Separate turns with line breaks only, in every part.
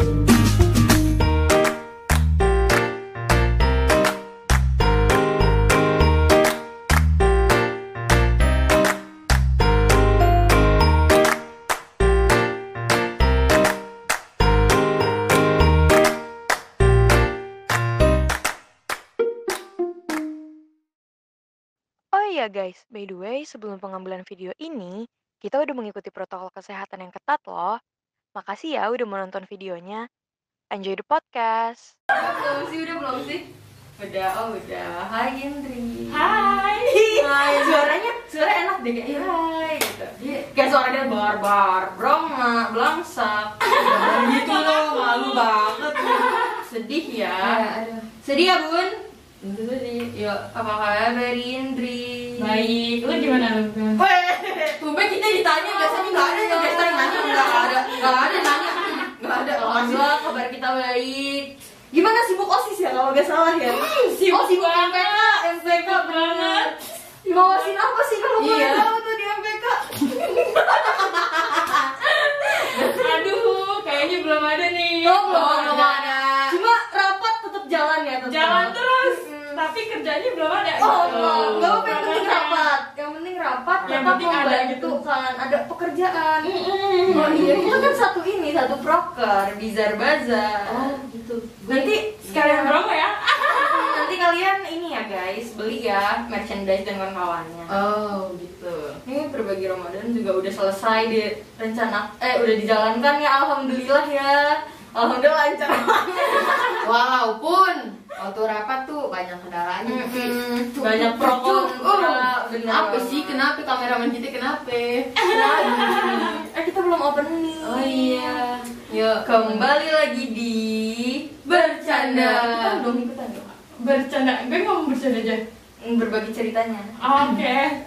Oh iya guys, by the way, sebelum pengambilan video ini, kita udah mengikuti protokol kesehatan yang ketat loh. Makasih ya udah menonton videonya. Enjoy the podcast.
belum sih udah belum sih? Udah oh udah. Hai Indri.
Hai.
hai. Suaranya suara enak deh kayak hai gitu. Kayak suara dia barbar broma belangsak gitu loh malu banget. Sedih ya. Sedih ya bun? Sedih. Yuk apa kabar Indri?
Baik, lu gimana lu?
Weh, tumben kita ditanya biasanya nggak ada tuh biasanya nanya nggak ada nggak ada nanya nggak ada alhamdulillah kabar kita baik gimana sibuk osis ya kalau nggak salah ya
sibuk
oh sibuk
banget.
MPK MPK
banget.
ngawasin apa sih kalau
Iya.
tahu tuh di MPK
Aduh, kayaknya belum ada nih.
oh belum belum ada cuma rapat tetap jalan ya tetap
Jalan terus. Tapi kerjanya belum ada.
Oh,
Gitu.
belum. Nggak apa-apa, yang penting rapat. Yang penting rapat,
Yang penting ada gitu.
kan, ada pekerjaan.
Mm-mm.
Oh iya, kita kan satu ini, satu proker, Bizar Bazar.
Oh, gitu.
Nanti
Sekalian promo ya.
nanti kalian ini ya guys, beli ya merchandise dan kawan-kawannya.
Oh, gitu.
Ini berbagi Ramadan juga udah selesai di rencana eh udah dijalankan ya alhamdulillah ya. Alhamdulillah lancar.
Walaupun waktu rapat tuh banyak kendalanya
Mm-mm. Banyak pro kontra, bener.
apa sih kenapa kameramen kita kenapa
Eh kita belum opening.
Oh iya.
Yuk kembali lagi di bercanda. Kita belum ikutan ya?
Bercanda, gue ngomong bercanda aja.
Berbagi ceritanya.
Oke.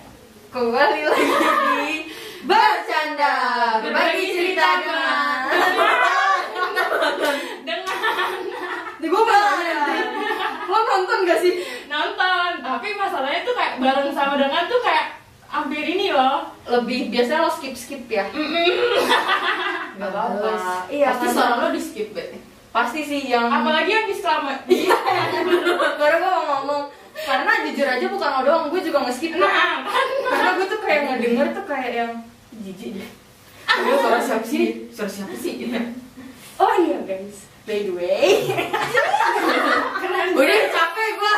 Kembali lagi di bercanda. Berbagi cerita dengan.
Dengan
Di gue Lo nonton gak sih?
nonton, tapi masalahnya tuh kayak bareng sama dengan tuh kayak hampir ini loh.
Lebih biasanya lo skip skip ya. Gak apa-apa. Iya.
pasti suara lo di skip be
Pasti sih yang.
Apalagi yang disclaimer.
Karena gue mau ngomong. Karena jujur aja bukan lo doang, gue juga nge-skip kok.
Nah, kan.
Karena gue tuh kayak ngedenger tuh kayak yang jijik deh.
Aduh, suara siapa sih suara siapa sih gitu
Oh iya guys, by the way.
udah capek gua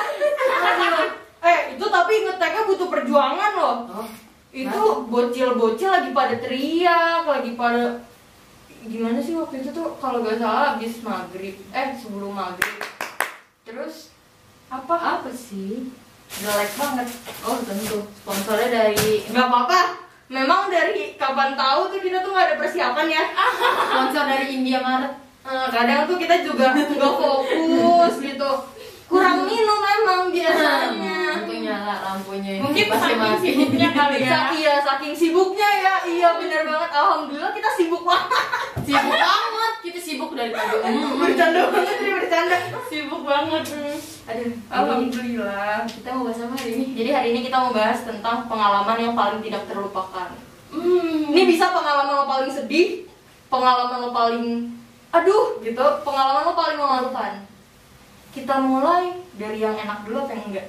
eh itu tapi ngeteknya butuh perjuangan loh.
oh
Itu bocil-bocil lagi pada teriak, lagi pada gimana sih waktu itu tuh kalau gak salah habis maghrib, eh sebelum maghrib. Terus apa?
apa sih
Jelek banget.
oh tentu sponsornya dari
Gak apa-apa. Memang dari kapan tahu tuh kita tuh gak ada persiapan ya.
sponsor dari India Maret
Eh, kadang tuh kita juga nggak fokus gitu. Kurang minum emang biasanya.
Nyala lampunya
Mungkin
pasti
saking
mati
sibuknya kali ya.
Sa- iya saking sibuknya ya. Iya bener banget. Alhamdulillah kita sibuk banget.
Sibuk banget. Kita sibuk dari tadi. Hmm.
bercanda banget ini bercanda.
Sibuk banget.
aduh. Alhamdulillah.
Kita mau bahas apa hari ini?
Jadi hari ini kita mau bahas tentang pengalaman yang paling tidak terlupakan.
Hmm.
ini bisa pengalaman lo paling sedih pengalaman lo paling aduh gitu. Pengalaman lo paling memalukan. Kita mulai dari yang enak dulu apa yang enggak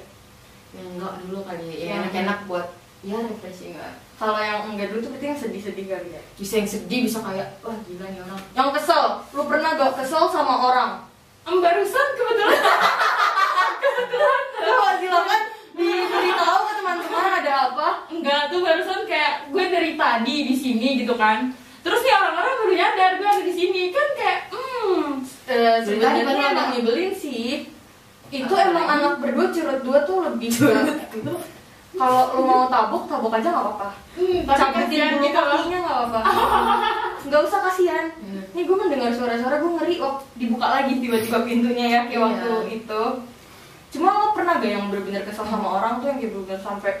yang enggak dulu kali ya yang
Yang
enak-enak buat ya refreshing lah
kalau yang enggak dulu tuh berarti yang sedih-sedih kali ya?
Bisa yang sedih bisa kayak wah gila nih orang.
Yang kesel lu pernah gak kesel sama orang?
Em, barusan kebetulan.
Coba silakan diberitahu ke teman-teman ada apa?
enggak tuh barusan kayak gue dari tadi di sini gitu kan. Terus nih orang-orang baru nyadar gue ada di sini. Kan kayak hmm.
Eh,
Dari
sebenarnya
ada.
nyebelin sih. Itu emang anak berdua curut dua tuh lebih ke kalau lu mau tabuk tabuk aja nggak apa-apa.
Hmm, tapi
Cabutin dulu
gitu
kakinya nggak apa-apa. Nggak usah kasihan.
Hmm.
Nih gue mendengar suara-suara gue ngeri waktu dibuka lagi tiba-tiba pintunya ya kayak
Iya.
waktu itu. Cuma lo pernah gak yang bener-bener kesel sama orang tuh yang kayak bener-bener sampai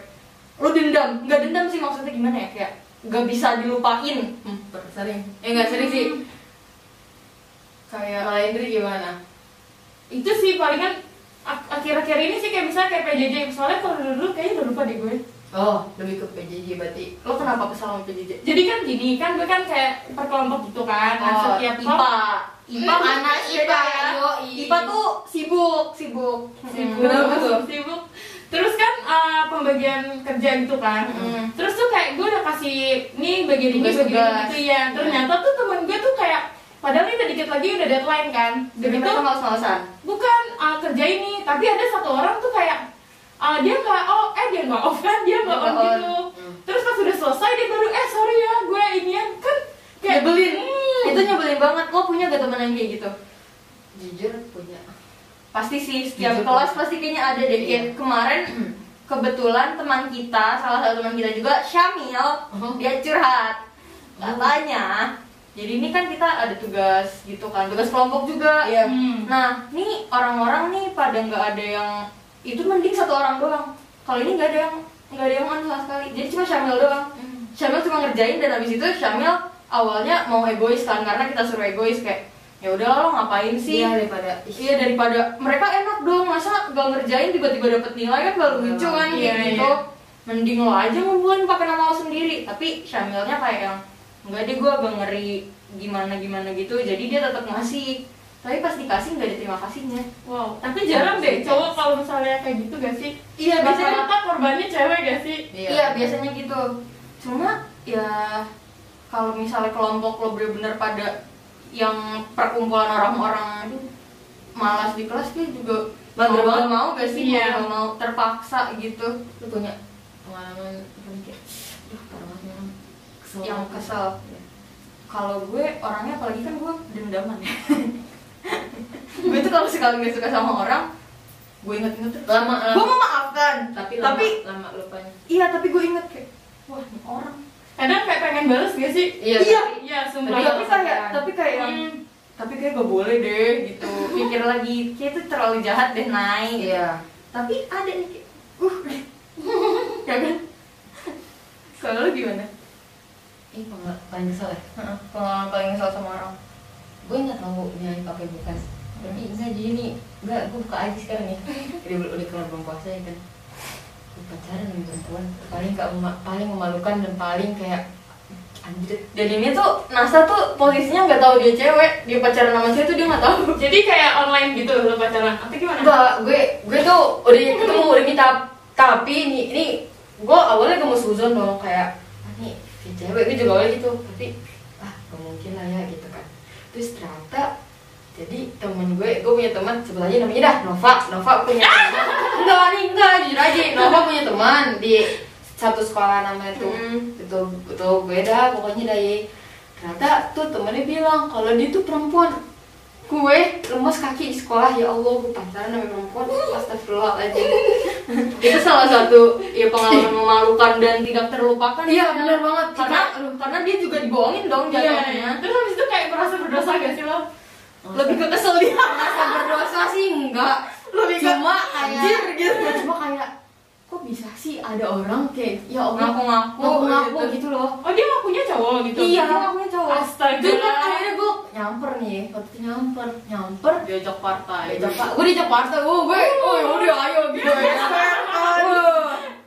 lo dendam? Nggak dendam sih maksudnya gimana ya kayak nggak bisa dilupain.
hmm, sering eh nggak sering sih kayak kalau Indri gimana
itu sih palingan akhir-akhir ini sih kayak misalnya kayak PJJ soalnya kalau dulu kayaknya udah lupa deh gue
oh lebih ke PJJ berarti
Lo kenapa kesel sama PJJ?
jadi kan gini kan gue kan kayak per kelompok gitu kan nah,
Oh,
setiap
IPA. IPA
Anak
beda
IPA,
ya.
yoi.
IPA tuh sibuk, sibuk.
sibuk
tuh?
sibuk terus kan uh, pembagian kerja gitu kan
Mm.
terus tuh kayak gue udah kasih nih bagian ini bagian gitu ya ternyata tuh temen gue tuh kayak padahal ini udah dikit lagi udah deadline kan
Jadi
gitu
mereka males-malesan.
bukan uh, kerja ini tapi ada satu orang tuh kayak uh, dia nggak oh eh dia nggak off kan dia nggak on gitu terus pas udah selesai dia baru eh sorry ya gue inian kan kayak
Nyebelin.
hmm,
Itu nyebelin banget. Lo punya gak temen yang kayak gitu?
Jujur punya.
Pasti sih, setiap
Jujur,
kelas
punya.
pasti kayaknya ada deh.
Iya.
Kayak kemarin kebetulan teman kita, salah satu teman kita juga, Syamil,
Oh.
dia curhat. Katanya, jadi ini kan kita ada tugas gitu kan, tugas kelompok juga.
Iya.
hmm.
Nah, nih orang-orang nih pada nggak ada yang itu mending satu orang doang. Kalau ini nggak ada yang nggak ada yang on sama sekali. Jadi cuma Syamil doang. Syamil cuma ngerjain dan habis itu Syamil awalnya mau egois kan karena kita suruh egois kayak ya udah lo ngapain sih?
Iya daripada
Iya daripada mereka enak dong masa gak ngerjain tiba-tiba dapet nilai kan gak lucu kan
Iya,
kayak
iya.
gitu. Mending lo aja ngumpulin pakai nama lo sendiri. Tapi Syamilnya kayak yang enggak deh gue agak ngeri gimana gimana gitu. Jadi dia tetap ngasih. Tapi pas dikasih nggak ada terima kasihnya.
wow tapi jarang deh cowok kalau misalnya kayak gitu gak sih
Iya biasanya.
rata-rata korbannya cewek gak sih
Iya biasanya gitu. Cuma ya kalau misalnya kelompok lo bener-bener pada yang perkumpulan orang-orang malas di kelas dia juga mau
banget.
nggak mau gak sih
Iya.
mau nggak mau terpaksa gitu
lu punya pengalaman nih kayak aduh parah banget memang kesel.
Yang kesel. Kalau gue orangnya apalagi kan gue dendaman ya. Gue tuh kalau sekali gak suka sama orang gue inget-inget terus.
Lama
gue
lama
memaafkan.
Tapi lama
tapi
lama lupanya.
iya tapi gue inget kayak wah ini orang.
Kadang kayak pengen bales gak sih?
Iya.
Iya.
iya
tapi,
sumpah
tapi kayak tapi kayak yang
Hmm.
tapi kayak gak boleh deh gitu. Pikir lagi kayak itu terlalu jahat deh naik.
Iya.
Tapi ada nih kayak uh ya kan? Kalau gimana
ih pengalaman paling kesel ya?
Pengalaman paling kesel sama orang?
Gue nggak tahu nyanyi pakai bekas. Tapi enggak jadi nih enggak gue buka aja sekarang ya. Udah udah keluar bulan puasa ya kan. Gue pacaran sama perempuan. Paling gak mema- paling memalukan dan paling kayak anjir.
Dan ini tuh Nasa tuh posisinya nggak tahu dia cewek. Dia pacaran sama cewek tuh dia nggak tahu.
Jadi kayak online gitu lo pacaran. Atau gimana?
Enggak gue gue tuh udah ketemu udah minta tapi ini ini gue awalnya gak mau suzon dong kayak nih cewek gue juga awalnya gitu. Tapi ah gak mungkin lah ya gitu kan. Terus ternyata jadi temen gue gue punya teman sebut aja namanya dah Nova. Nova punya teman. Enggak nih enggak jujur aja. Nova punya teman di satu sekolah namanya tuh.
Hmm.
betul betul beda pokoknya dari ternyata tuh temennya bilang kalau dia tuh perempuan gue lemas kaki di sekolah ya Allah gue pacaran sama perempuan astagfirullahaladzim.
Itu salah satu ya pengalaman memalukan dan tidak terlupakan.
Iya,
ya.
bener banget.
karena karena dia juga dibohongin dong
iya.
jatuhnya.
Terus habis itu kayak merasa berdosa gak sih lo
lebih ke kesel dia.
merasa berdosa sih enggak.
Lebih ke
cuma kayak
gitu.
cuma kayak kok bisa sih ada orang kayak ya Allah
ngaku-ngaku
ngaku-ngaku
gitu.
gitu loh.
Oh dia ngakunya cowok gitu?
Iya ngakunya cowok.
Astaga.
Kan akhirnya gue nyamper nih, waktu itu nyamper, nyamper.
Diajak partai.
Diajak pak, gue diajak partai, oh gue, oh yaudah ayo gitu ya.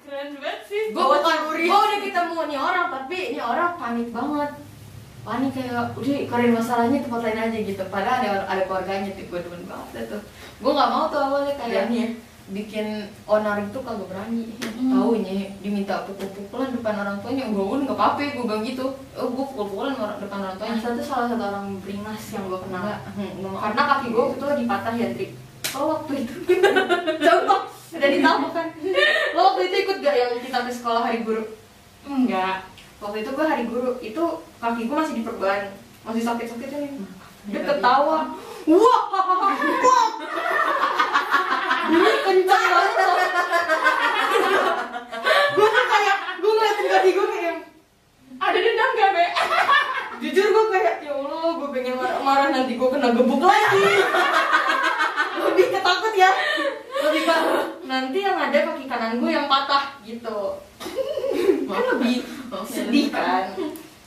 Keren banget sih.
Gue bukan gue udah ketemu nih orang tapi nih orang panik banget. Panik kayak udah kalian masalahnya tempat lain aja gitu. Padahal ada ada keluarganya tuh gue demen banget tuh gue nggak mau tuh awalnya kayak
Berani ya?
Bikin onar itu kagak berani.
Mm.
taunya diminta pukul-pukulan depan orang tuanya gue udah nggak apa-apa gue bilang gitu. Oh gue pukul-pukulan depan orang tuanya.
Nasa tuh salah satu orang beringas yang gue kenal.
Hmm,
karena kaki gue itu lagi patah ya Tri lo waktu itu. Contoh udah ditampuk kan lo waktu itu ikut gak yang kita ke sekolah hari guru?
Enggak.
Waktu itu gue hari guru itu kaki gue masih diperban. Masih sakit-sakitnya nih dia
Iya,
ketawa. Wah wah ini kencang banget. Gue tuh kayak gue ngeliatin kaki gue kayak
ada dendam gak be?
Jujur gue kayak ya allah gue pengen marah-marah nanti gue kena gebuk lagi. Lebih ketakut ya. Lebih ke nanti yang ada kaki kanan gue yang patah gitu. Kan lebih sedih kan.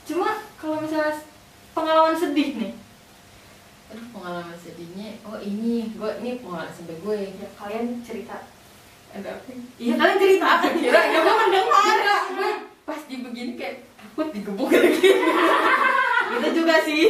Cuma kalau misalnya pengalaman sedih nih
aduh pengalaman sedihnya oh ini gue ini pengalaman sampai gue.
Ya kalian cerita.
Ada apa ya?
iya kalian cerita. Kira ya gue mendengar.
Gue pas di begini kayak takut digebuk lagi
itu juga sih.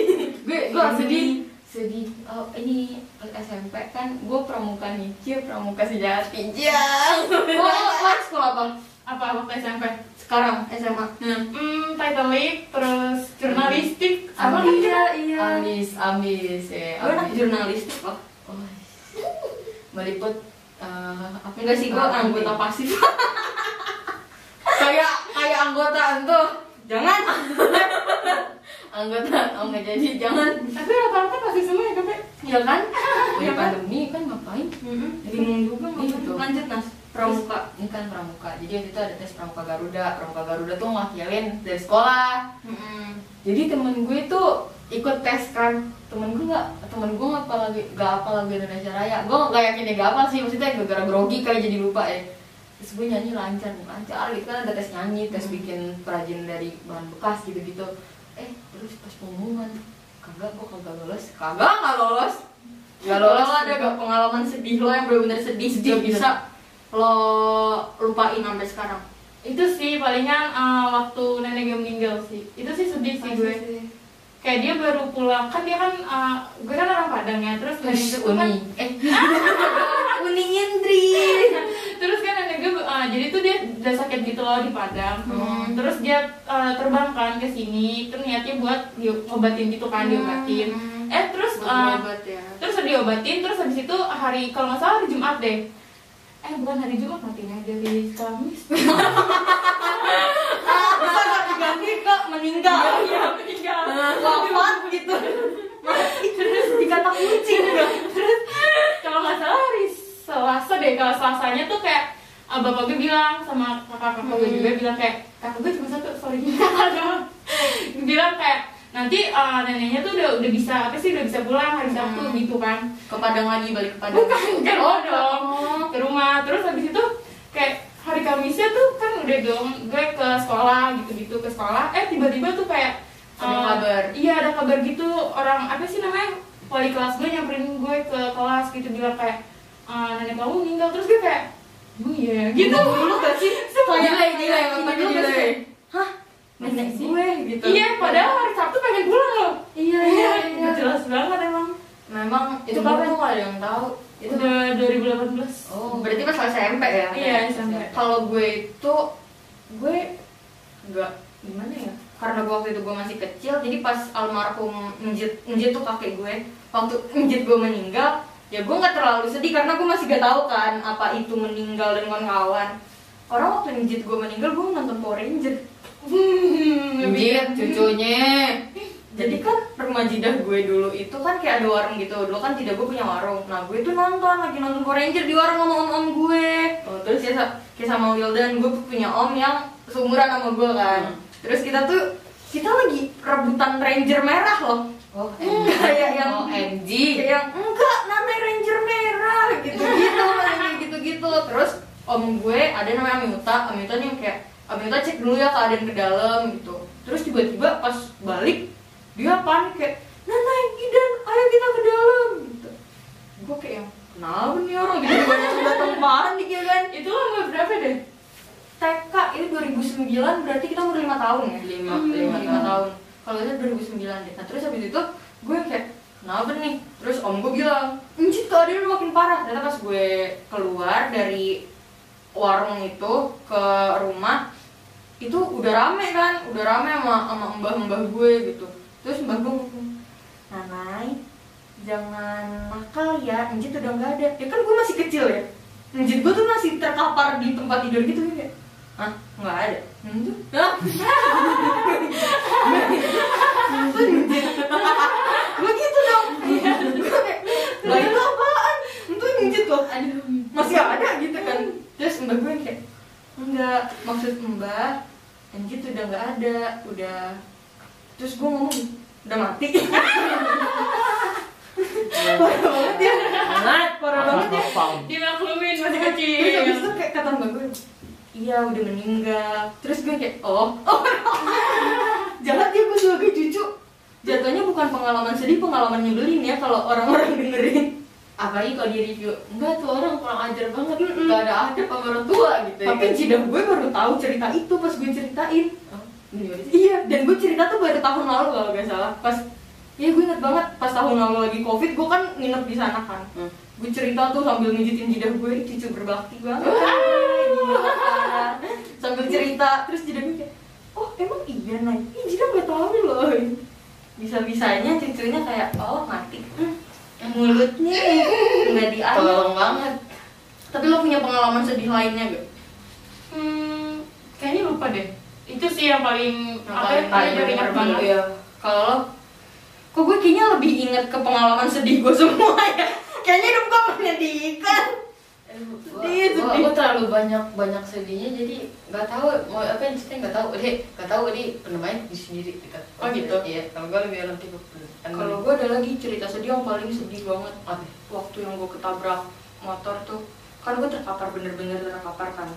Gue gue sedih. Sedih. Oh, ini SMP kan gue pramuka nih. Cie pramuka sejati. Jang
Oh, oh, sekolah apa?
Apa waktu SMP
Sekarang SMA.
hmm title lead terus jurnalistik sama
Amis.
iya, iya.
amis amis ya
Gue anak
amis.
jurnalistik loh.
Oh, meliput eh, apa
Enggak sih, gue
Ah,
anggota pasif. kayak kayak anggota tuh. Jangan.
anggota oh nggak jadi jangan
tapi rata-rata pasti semua ya kakak
Ya kan?
ya pandemi kan ngapain
Bingung juga ngapain. Lanjut Nas. Pramuka.
ini kan pramuka. Jadi waktu itu ada tes pramuka garuda. Pramuka garuda tuh ngwakilin dari sekolah. Jadi temen gue tuh ikut tes kan. Temen gue nggak temen gue nggak apa lagi nggak apa lagu Indonesia Raya. Gue nggak yakin dia nggak apa sih. Maksudnya gara-gara grogi kayak jadi lupa ya. Terus gue nyanyi lancar nih lancar. Gitu kan ada tes nyanyi tes bikin perajin dari bahan bekas gitu gitu eh terus pas pengumuman kagak gue kagak lolos. Kagak nggak lolos. Nggak lolos.
Ada gak pengalaman sedih lo yang benar-benar sedih,
Sedih
bisa lo lupain sampai sekarang?
itu sih palingan eh, waktu nenek gue meninggal sih itu sih sedih sih gue kayak dia baru pulang kan dia kan eh, gue kan orang Padang ya terus nenek gue kan
uni eh
Uni Indri.
terus kan nenek gue eh, jadi tuh dia udah sakit gitu loh di Padang
Hmm.
terus dia eh, terbang kan ke sini niatnya buat diobatin gitu kan diobatin
Hmm.
eh terus
berobat ya.
terus diobatin terus habis itu hari kalau nggak salah hari Jumat deh eh bukan hari Jumat matinya dari Kamis
Bisa gak diganti ke meninggal?
iya meninggal
Wafat gitu. Terus dikata kucing gak?
kalau nggak salah hari Selasa deh kalau Selasanya tuh kayak ah, bapak gue bilang sama kakak kakak gue juga bilang kayak kakak gue cuma satu sorry bilang kayak nanti ah, neneknya tuh udah udah bisa apa sih udah bisa pulang hari Sabtu
Hmm.
gitu kan
Ke Padang lagi balik ke Padang.
bukan ke rumah dong
Oh.
ke rumah terus habis itu kayak hari Kamisnya tuh kan udah dong gue ke sekolah gitu-gitu ke sekolah eh tiba-tiba tuh kayak
Ada
eh,
kabar.
iya ada kabar gitu orang apa sih namanya wali kelas gue nyamperin gue ke kelas gitu bilang kayak "Eh, nenek kamu meninggal terus gue kayak emang iya ya?" gitu
Dulu gak sih? Kayak gak
delay.
sih? Hah? Gue gitu.
iya padahal hari Sabtu pengen pulang loh
Iya, iya, iya.
Gak jelas banget emang
Memang
itu kapan
tuh ada yang tahu. Itu
udah 2018
Oh, berarti pas SMP ya?
iya sampai
Kalau gue itu gue nggak gimana ya? Karena gue waktu itu gue masih kecil, jadi pas almarhum Njit, Njit tuh kakek gue, waktu Njit gue meninggal, ya gue nggak terlalu sedih karena gue masih gak tahu kan apa itu meninggal dan kawan-kawan. Orang waktu Njit gue meninggal, gue nonton Power Ranger.
Anjir, cucunya.
Jadi kan rumah jidah gue dulu itu kan kayak ada warung gitu. Dulu kan jidah gue punya warung. Nah gue tuh nonton, lagi nonton Power Ranger di warung sama om-om gue. Oh, Terus? Ya kayak sama Wildan, gue punya om yang seumuran sama gue kan. Terus kita tuh, kita lagi rebutan Ranger merah loh.
Oh
Kayak yang
OMG
Kayak yang, enggak Nana Ranger merah Gitu-gitu, gitu-gitu. Terus om gue ada namanya Amita Amita nih yang kayak Amita cek dulu ya keadaan ke dalam gitu Terus tiba-tiba pas balik Dia panik kayak Nana Gidan, ayo kita ke dalam gitu Gue kayak yang Kenapa nih orang gitu Tiba-tiba datang panik ya kan
itu umur berapa deh
TK itu 2009 berarti kita umur 5 tahun ya?
Lima,
Hmm,
lima
lima tahun. Kalau itu 2009 deh. Nah terus habis itu gue kayak kenapa nih? Terus om gue bilang, Njit keadaan udah makin parah. Ternyata pas gue keluar dari warung itu ke rumah itu udah rame kan, udah rame sama sama mbah-mbah gue gitu. Terus mbah gue ngomong, Nanai, jangan nakal ya, Njit udah nggak ada. Ya kan gue masih kecil ya. Njit gue tuh masih terkapar di tempat tidur gitu ya. Hah? Nggak ada? Itu? Hah? Gue gitu dong Lah itu apaan? Itu njit loh Masih ada gitu kan Terus mbak gue kayak Enggak, maksud mbak Njit udah nggak ada Udah. Terus gue ngomong Udah mati. Parah banget ya. Parah banget ya.
dimaklumin masih
Terus habis
kecil
itu kayak kata mbak gue Iya udah meninggal. Terus gue kayak oh Oh. Jangan dia gue sebagai cucu. Jatuhnya bukan pengalaman sedih Pengalaman nyebelin ya Kalau orang-orang dengerin
apalagi kalau di review enggak tuh orang kurang ajar banget
Mm-mm.
gak ada adab sama orang tua gitu ya
Tapi
kan?
jidah gue baru tahu cerita itu Pas gue ceritain.
Oh, sih?
Iya Dan gue cerita tuh baru tahun lalu kalau gak salah. Pas Iya gue inget banget pas tahun lalu lagi covid gue kan nginep di sana kan.
Hmm.
gue cerita tuh sambil ngejitin jidah gue cucu berbakti banget. Sambil cerita terus jidah gue kayak oh emang iya nay? Ih, jidah nggak tahu loh. Bisa bisanya cucunya kayak oh mati. Hmm, mulutnya nggak diayak
tolong banget.
Tapi lo punya pengalaman sedih lainnya gak
Hmm, kayaknya lupa deh. Itu sih yang paling
Yang
apa
paling-
ya,
paling
ingat banget.
ya kalau lo? Kok gue kayaknya lebih inget ke pengalaman sedih gue semua ya. Kayaknya hidup gue menyedihkan Sedih,
gue
sedih.
terlalu banyak banyak sedihnya jadi nggak tahu mau apa yang cerita nggak tahu. Deh nggak tahu deh pernah main di sendiri gitu.
Oh, gitu?
iya kalau gue lebih orang tipe
kalau gue ada lagi cerita sedih yang paling sedih banget.
Apa?
Waktu yang gue ketabrak motor tuh kan gue terkapar bener-bener terkapar kan.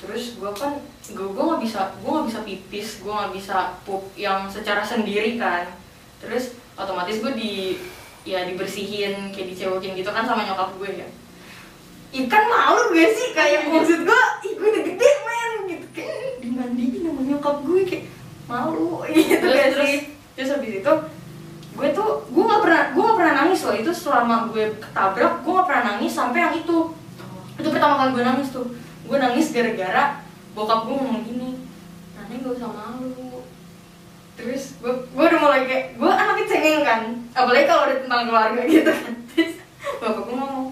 Terus gue kan gue gue nggak bisa gue nggak bisa pipis gue nggak bisa pup yang secara sendiri kan. Terus otomatis gue di ya dibersihin kayak dicewokin gitu kan sama nyokap gue ya ikan malu gak sih? Kayak maksud gue ih gue udah gede men gitu. Kayak dimandiin sama nyokap gue kayak malu gitu
Terus,
gak
terus?
sih? terus habis itu gue tuh gue nggak pernah gue nggak pernah nangis loh. Itu selama gue ketabrak gue nggak pernah nangis sampai yang itu. Itu pertama kali gue nangis tuh. Gue nangis gara-gara bokap gue ngomong gini nanti gak usah malu. Terus gue gue udah mulai kayak gue anaknya cengeng kan. Apalagi kalau udah tentang keluarga gitu kan terus bapak gue ngomong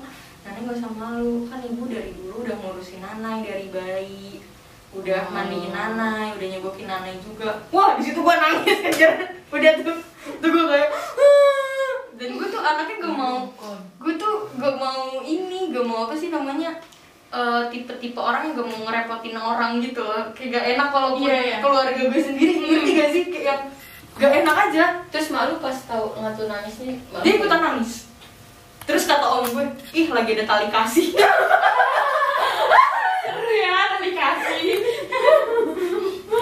nanti gak usah malu kan ibu dari dulu udah ngurusin nanai dari bayi. Udah
Oh.
mandiin nanai udah nyegokin nanai juga. Wah di situ gue nangis kejar udah tuh tuh gue kayak "Ah." dan gue tuh anaknya gak mau gue tuh gak mau ini gak mau apa sih namanya eh, tipe-tipe orang yang gak mau ngerepotin orang gitu loh. Kayak gak enak kalau
Iya, iya.
keluarga gue sendiri ngerti gak sih? Kayak yang gak enak aja.
Terus malu pas tahu nggak tuh nangisnya?
Dia ikutan nangis terus kata om gue ih lagi ada tali kasih
Seru ya, tadi kasih.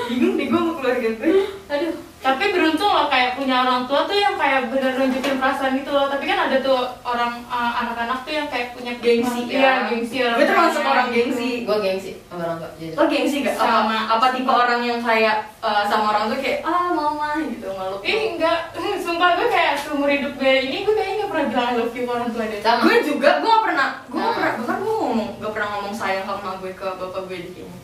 bingung deh gue sama keluarga gue
aduh
Tapi beruntung loh kayak punya orang tua tuh yang kayak bener nunjukin perasaan gitu loh. Tapi kan ada tuh orang uh, anak-anak tuh yang kayak punya
Gengsi,
Iya,
ya.
gengsi.
Gue termasuk orang
gitu.
gengsi.
gue gengsi sama orang tua jadi
lo gengsi gak
Sama.
sama apa tipe orang yang kayak eh, sama orang tuh kayak ah mama gitu ngeluk
Ih enggak, sumpah gue kayak seumur hidup gue ini gue gak pernah bilang I love you ke orang tua deh
sama.
Gue juga gue gak pernah gue gak
Nah.
pernah bahkan gue ngomong gak pernah ngomong sayang sama gue ke bapak gue di sini.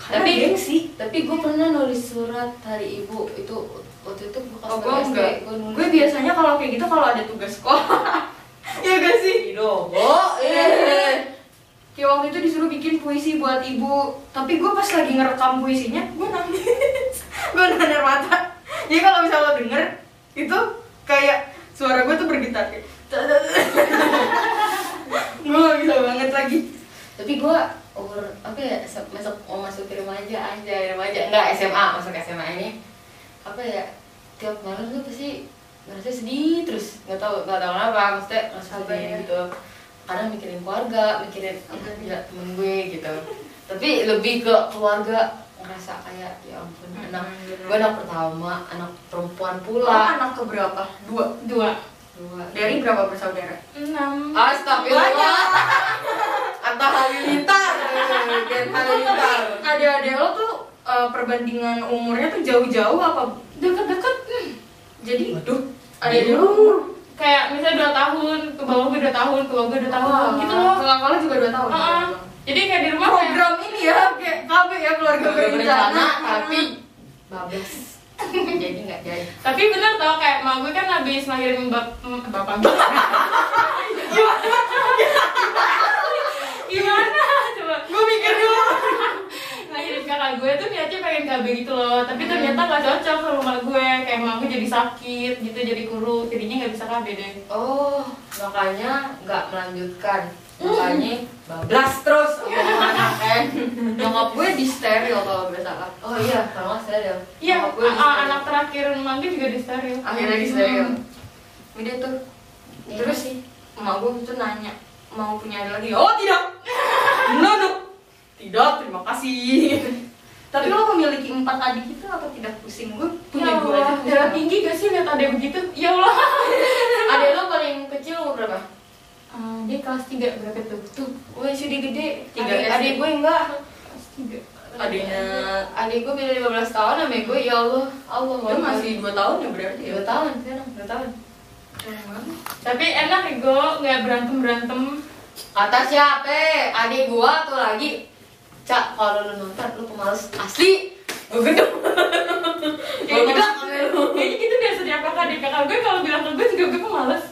Tapi-
gengsi
tapi gue pernah nulis surat hari ibu itu waktu itu gue
oh gue enggak.
gue
gue biasanya kalau kayak gitu kalau ada tugas sekolah. Ya gak sih?
Oh eh
kayak waktu itu disuruh bikin puisi buat ibu. Tapi gue pas lagi ngerekam puisinya gue nangis. Gue nanar mata. Jadi kalau misalnya lo denger itu kayak suara gue tuh bergetar kayak gue gak bisa banget lagi.
Tapi gue umur apa ya masuk mau masuk ke remaja. Aja remaja enggak SMA masuk SMA ini. Apa ya tiap malam tuh pasti ngerasa sedih terus. Nggak tahu nggak tahu kenapa maksudnya ngerasa sedih
ya?
gitu. Kadang mikirin keluarga mikirin apa ya temen gue gitu. Tapi lebih ke keluarga ngerasa kayak ya ampun anak
bener.
gue anak pertama anak perempuan pula
anak keberapa? Dua
Dua
dua
Dari berapa bersaudara?
Enam
Astagfirullah Atta Halilintar Halilintar
Adik-adik lo tuh eh, perbandingan umurnya tuh jauh-jauh apa?
Deket-deket hmm.
Jadi
Waduh
adik-adik lo
Kayak misalnya dua tahun, ke bawah gue dua tahun, ke bawah gue dua tahun gitu loh
Kakak lo juga dua tahun.
Heeh. Jadi kayak di rumah kayak
Program ini ya, kayak KB ya keluarga berencana.
tapi bablas jadi nggak jadi.
Tapi bener tau kayak mak gue kan habis ngelahirin bap mm, bapak gue. Gimana? Coba.
Gue mikir dulu.
ngelahirin kakak gue tuh niatnya pengen KB gitu loh Tapi ternyata gak cocok sama mak gue. Kayak mak gue jadi sakit gitu, jadi kurus Jadinya gak bisa KB deh.
Oh makanya nggak melanjutkan makanya bablas terus sama anak kan
Nyokap gue di steril kalau salah.
oh iya kalau nggak steril
Iya,
gue
a- a-
steril.
anak terakhir mak gue juga di steril
Akhirnya di steril. Udah tuh.
Iya
Terus
sih
emak gue itu nanya mau punya adik lagi. Oh tidak. No no. Tidak, terima kasih. Tapi lo memiliki empat adik itu apa tidak pusing? Gue punya
Ya
dua aja
darah tinggi gak sih liat adek begitu? Ya Allah
adek lo paling kecil umur berapa
Ah, Dia kelas 3 berapa tuh?
tuh gue sudah gede.
Tiga
adik,
SD.
adik gue enggak.
Kelas 3
adiknya
adik gue beda 15 tahun sama gue ya Allah. Allah
dia masih 2 tahun ya berarti ya?
Dua tahun sekarang dua tahun.
Tapi enak ya gue nggak berantem berantem.
kata siapa? Adik gua tuh lagi. Cak kalau lu nonton lu pemalas. Asli. Gue gendong. Gue lu
Kayaknya gitu deh setiap kakak deh kakak gue. Kalau bilang ke gue juga gue pemalas.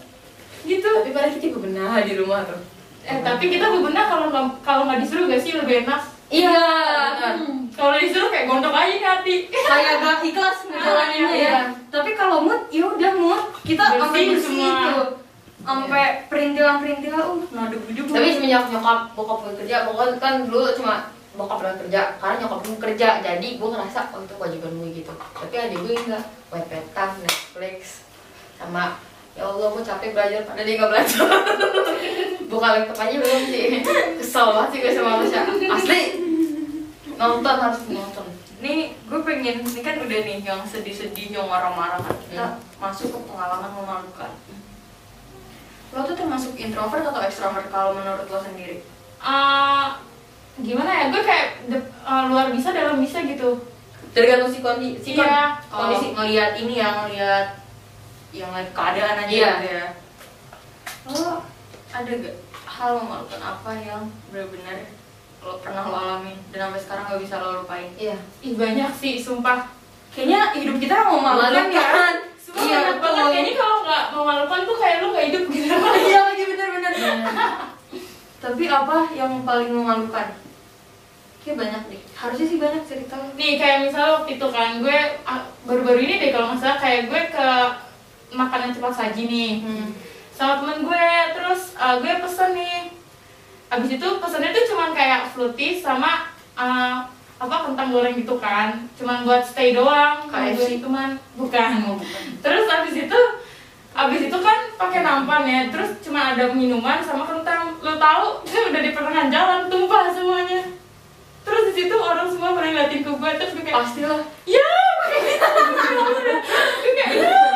Gitu.
tapi pada kita bebenah di rumah tuh
Eh tapi kita bebenah kalau nggak kalau nggak disuruh gak sih lebih enak.
iya
Hmm. Kalau disuruh kayak gontok aja nih hati.
kayak gak ikhlas ngejalaninnya
Iya.
ya tapi kalau mood ya udah mood kita sampai
Bersih
bersih
semua.
tuh sampai perintilan perintilan uh nada bujuk
tapi semenjak nyokap bokap gue kerja bokap kan dulu cuma bokap berangkat kerja karena nyokap gue kerja jadi gue ngerasa oh itu kewajiban gue gitu tapi adik gue enggak wepetan Netflix sama ya Allah gue capek belajar padahal dia nggak belajar buka laptop aja belum sih kesel banget sih gue sama Masya asli nonton harus nonton
Nih, gue pengen, ini kan udah nih yang sedih-sedih, yang marah-marah kan Kita
Hmm.
masuk ke pengalaman memalukan Lo tuh termasuk introvert atau extrovert kalau menurut lo sendiri?
Eh, gimana ya gue kayak de- eh, luar bisa dalam bisa gitu.
Tergantung si kondisi, si kon-
Iya.
kondisi ngelihat ini yang ngelihat yang ngeliat keadaan aja
Iya.
gitu ya Lo ada gak hal memalukan apa yang benar-benar lo pernah lo alamin dan sampai sekarang gak bisa lo lupain?
iya
Ih banyak sih sumpah.
Kayaknya hidup kita memalukan ya
Memalukan.
Sumpah
Iya,
banyak banget. Kayaknya kalau nggak memalukan tuh kayak lu nggak hidup gitu.
Iya lagi bener-bener Tapi apa yang paling memalukan? Kayak banyak deh Harusnya sih banyak cerita lo
Nih kayak misalnya waktu itu kan gue ah, baru-baru ini deh kalau nggak salah kayak gue ke makanan cepat saji nih.
Hmm.
sama temen gue terus uh, gue pesen nih. Abis itu pesennya tuh cuman kayak fruity sama uh, apa kentang goreng gitu kan. Cuman buat stay doang kalau gue itu man. Bukan terus abis itu abis itu kan pakai nampan ya terus cuma ada minuman sama kentang. Lo tahu itu udah di pertengahan jalan tumpah semuanya. Terus di situ orang semua pada ngeliatin ke gue terus gue kayak
Pastilah.
Ya! Kayak gitu Gue kayak ya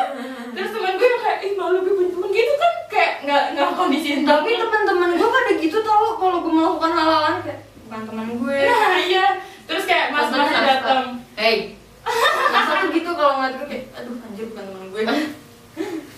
terus temen gue yang kayak ih malu gue punya temen. Gitu kan kayak nggak nggak kondisi
Tapi teman-teman gue pada gitu tau kalau gue melakukan hal-hal kayak bukan teman gue.
Nah iya. Terus kayak mas mas
Temen
datang
hey.
Masa tuh gitu kalau ngeliat gue kayak aduh anjir bukan teman gue.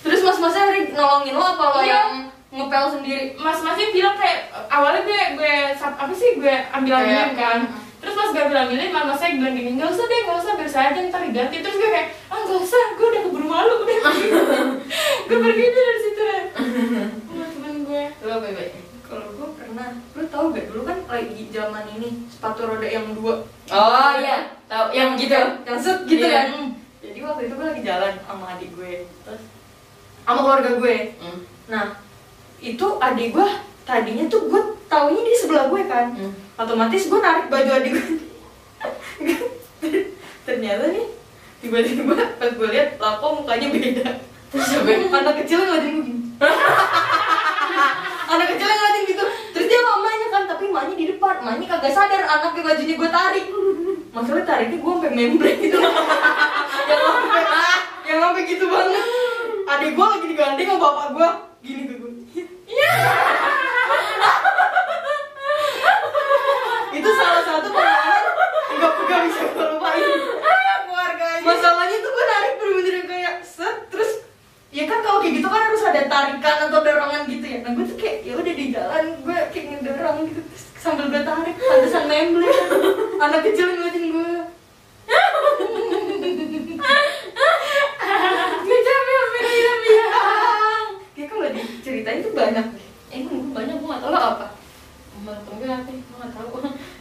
Terus mas-masnya hari nolongin lo apa lo
Iya.
yang ngepel sendiri?
mas masnya bilang kayak awalnya gue gue apa sih gue ambil
Kayak,
kan. Terus pas gue ambil ambilin mas masnya bilang gini nggak usah deh nggak usah biar saya aja ntar diganti. Terus gue kayak ah nggak usah gue udah keburu malu udah. Gue pergi dari situ deh sama temen gue.
Lu apa baik.
Kalau gue pernah, lo tau gak dulu kan lagi zaman ini sepatu roda yang dua?
Oh iya. Tahu yang gitu.
yang set gitu
Iya.
kan? Jadi waktu itu gue lagi jalan sama adik gue terus sama keluarga gue.
Hmm.
nah itu adik gue tadinya tuh gue taunya di sebelah gue kan.
Hmm.
otomatis gue narik baju adik gue. Ternyata nih tiba-tiba pas gue lihat lapo mukanya beda.
Terus
anak kecil ngeliatin gue gini. Anak kecil ngeliatin gitu. Terus dia mamanya kan tapi emaknya di depan. Emaknya kagak sadar anaknya bajunya gue tarik. Masalahnya tariknya gue sampai membrane gitu. Yang sampai ah, yang sampai gitu banget. Adik gue lagi digandeng sama bapak gue. Gini ke gue itu salah satu pengalaman nggak nggak bisa
keluarganya.
Masalahnya tuh gue narik bener-bener kayak set terus ya kan kalau kayak gitu kan harus ada tarikan atau dorongan gitu ya. Nah gue tuh kayak ya udah di jalan gue kayak ngedorong gitu sambil gue tarik pantesan memble anak kecil ngeliatin gue Gak capek apa bilang bilang Kayak kok gak diceritain tuh banyak deh
eh gue banyak gue gak tau lo apa menurut gue apa gue gak tau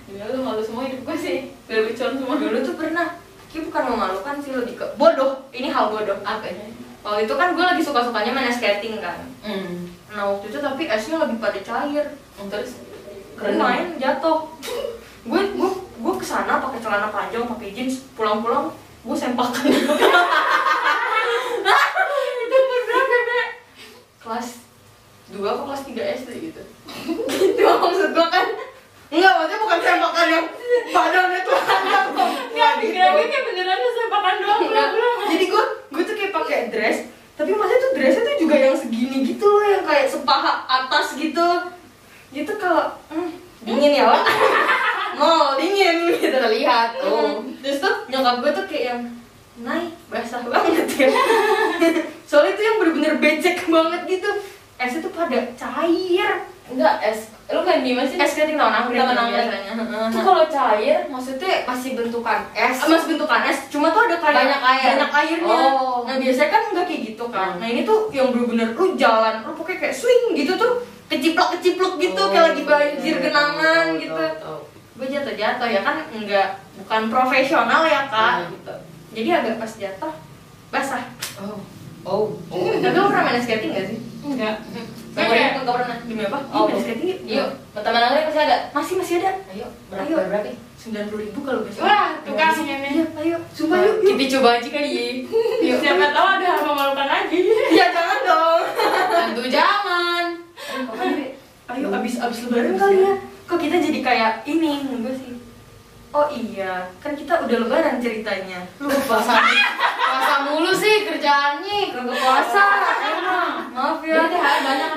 Gila lu malu semua hidup gue sih Gak lucuan semua
dulu tuh pernah Kayak bukan memalukan sih lebih ke bodoh ini hal bodoh
apa ya
waktu itu kan gue lagi suka-sukanya main skating kan
hmm.
nah waktu itu tapi esnya lagi pada cair
terus
gue main jatuh gue gue gue ke sana pakai celana panjang pakai jeans pulang-pulang gue sempakan itu umur berapa Nek? kelas dua apa kelas 3 SD gitu itu maksud gue kan enggak maksudnya bukan sempakan yang badannya tuh ada kok
nggak digeraknya kayak beneran sempakan doang pulang-pulang
jadi gue gue tuh kayak pakai dress tapi maksudnya tuh dressnya tuh juga yang segini gitu loh yang kayak sepaha atas gitu. Gitu kalau hmm, dingin ya Wak? Nol dingin gitu
terlihat.
Oh.
tuh
Terus tuh nyokap gue tuh kayak yang Nay, basah banget ya. Soalnya itu yang bener-bener becek banget gitu. Esnya tuh pada cair
enggak es lu kan di mana sih?
Es keriting tahun anggrek
Tahun anggrek.
biasanya.
Itu kalau cair maksudnya masih bentukan es?
Mas bentukan es, cuma tuh ada kayak
Banyak air.
banyak airnya.
Oh.
Nah biasanya kan enggak kayak gitu kan.
Hmm.
Nah ini tuh yang bener-bener lu jalan, lu pokoknya kayak swing gitu tuh Keciplok-keciplok gitu,
Oh,
kayak lagi banjir
iya,
genangan
tahu,
gitu. gue jatuh-jatuh ya kan enggak bukan profesional ya kak
Hmm.
gitu. Jadi agak pas jatuh basah.
Oh. Oh. Oh
tapi lo pernah main skating gak sih?
Enggak
Gak pernah, demi apa?
Oh.
Iya, main skating yuk.
teman anggrek masih ada?
Masih, masih ada.
Ayo berapa
Ayo.
berapa
Sembilan puluh ribu kalau besok
wah tukang ini
Iya, ayo. Sumpah yuk, yuk.
kita coba aja kali yuk.
Siapa tahu ada hal memalukan lagi.
Ya jangan dong.
Tentu jangan
Ayo, abis, abis lebaran kali ya. Kok kita jadi kayak ini, enggak sih. Oh iya, kan kita udah lebaran ceritanya.
Lupa. Puasa mulu sih kerjaannya.
Kagak puasa, emang Maaf ya.
Jadi THR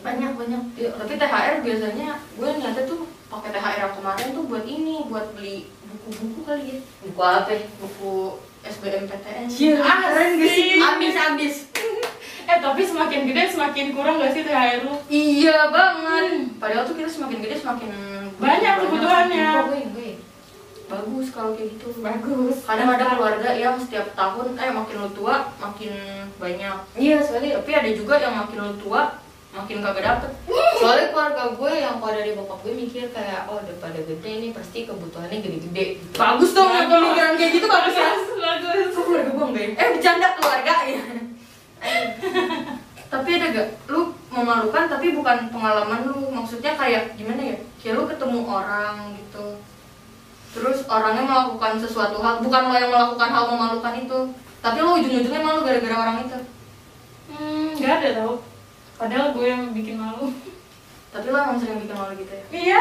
banyak
banyak. Banyak tapi THR biasanya gue niatnya tuh pakai THR yang kemarin tuh buat ini buat beli buku-buku kali ya.
Buku apa?
Buku SBMPTN
Iya,
ah, keren gak sih?
Abis abis.
Eh tapi semakin gede semakin kurang gak sih THR lu?
Iya banget. Padahal tuh kita semakin gede semakin
Banyak kebutuhannya.
bagus kalau kayak gitu.
Bagus.
Kadang ada keluarga yang setiap tahun eh makin lu tua makin banyak.
Iya soalnya
tapi ada juga yang makin lu tua makin kagak dapet.
Soalnya keluarga gue yang pada dari bokap gue mikir kayak oh udah pada gede nih pasti kebutuhannya gede-gede gitu.
bagus dong ya pemikiran kayak gitu bagus ya.
Bagus. Bagus
Kok keluarga gue enggak ya? Eh bercanda keluarga ya Tapi ada gak? Lu memalukan tapi bukan pengalaman lu. Maksudnya kayak gimana ya? Kayak lu ketemu orang gitu. Terus orangnya melakukan sesuatu hal Bukan lo yang melakukan hal memalukan itu. Tapi lu ujung-ujungnya malu gara-gara orang itu.
Hmm nggak ada tau padahal gue yang bikin malu.
Tapi lo emang sering bikin malu gitu ya?
Iya.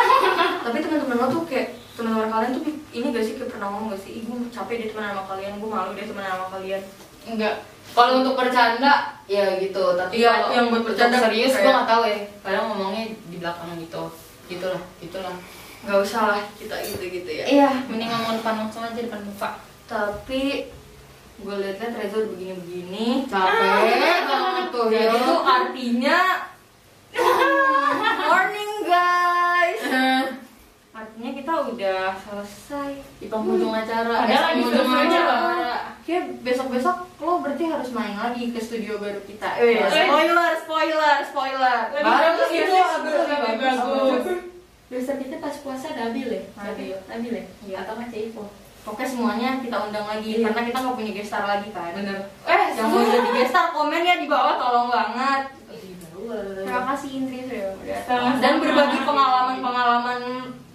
Tapi teman-teman lo tuh kayak teman-teman kalian tuh ini gak sih kayak pernah ngomong gak sih? Ih gue capek deh teman sama kalian Gue malu deh teman sama kalian.
Enggak.
Kalau untuk bercanda ya gitu. Tapi
Iya,
kalau
yang buat bercanda
serius gue nggak tahu ya. Kadang ngomongnya di belakang gitu. Gitulah gitulah.
Gak usah lah kita gitu-gitu ya.
Iya mending ngomong depan langsung aja depan muka.
Tapi gue liat-liat Reza udah begini-begini
capek banget tuh
jadi
ya
itu artinya morning guys artinya kita udah selesai
di penghujung acara
Padahal
eh,
lagi
penghujung acara
Kayak besok-besok lo berarti harus main lagi ke studio baru kita.
Eh,
spoiler, spoiler, spoiler.
Lebih
Baru itu
ya,
agak
lebih bagus.
Dosa kita pas puasa Nabil ya?
Nabil.
Nabil ya?
Iya.
Atau kan Caipo?
Pokoknya semuanya kita undang lagi
Iya.
karena kita nggak punya gestar lagi kan.
Bener.
Eh, yang mau jadi gestar komen ya di bawah tolong banget.
Terima
Terima kasih Indri sudah udah
Sama-sama.
dan berbagi pengalaman-pengalaman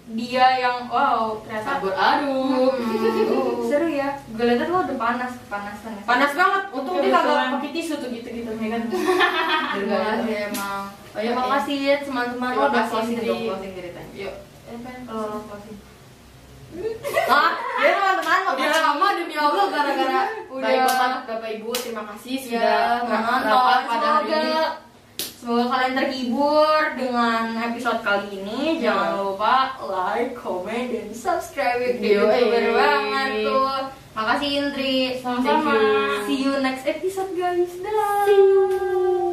dia yang wow ternyata
Sabur aduk.
Hmm, seru ya gue liat lo udah panas kepanasan ya.
Panas banget. Untung dia
Kebetulan.
kagak pakai tisu tuh gitu-gitu ya kan.
Terima kasih emang
Oh, iya,
terima
iya.
kasih ya teman-teman lo
Terima
udah
kasih,
closing
Indri.
dong closing ceritanya
Yuk.
Eh, kalau lo closing ah ya teman-teman
Udah
makasih.
lama demi Allah gara-gara
Udah.
baik bapak bapak ibu terima kasih
ya
sudah
menonton
rapat pada hari ini.
semoga kalian terhibur dengan episode kali ini jangan lupa like comment dan subscribe ya
Yo,
youtuber banget tuh makasih Indri
Sama-sama.
You. see you next episode guys dah